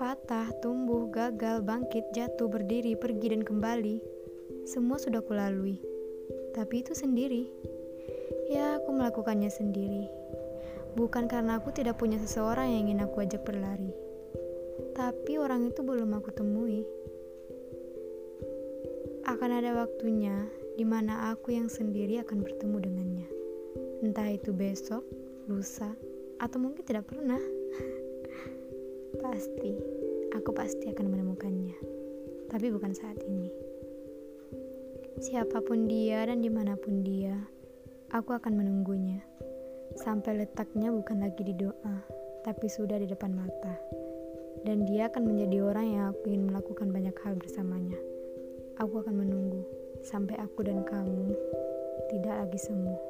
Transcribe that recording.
Patah, tumbuh, gagal, bangkit, jatuh, berdiri, pergi, dan kembali. Semua sudah kulalui. Tapi itu sendiri. Ya, aku melakukannya sendiri. Bukan karena aku tidak punya seseorang yang ingin aku ajak berlari. Tapi orang itu belum aku temui. Akan ada waktunya di mana aku yang sendiri akan bertemu dengannya. Entah itu besok, lusa, atau mungkin tidak pernah. Pasti, aku pasti akan menemukannya. Tapi bukan saat ini. Siapa pun dia dan di mana pun dia, aku akan menunggunya. Sampai letaknya bukan lagi di doa, tapi sudah di depan mata. Dan dia akan menjadi orang yang aku ingin melakukan banyak hal bersamanya. Aku akan menunggu sampai aku dan kamu tidak lagi semu.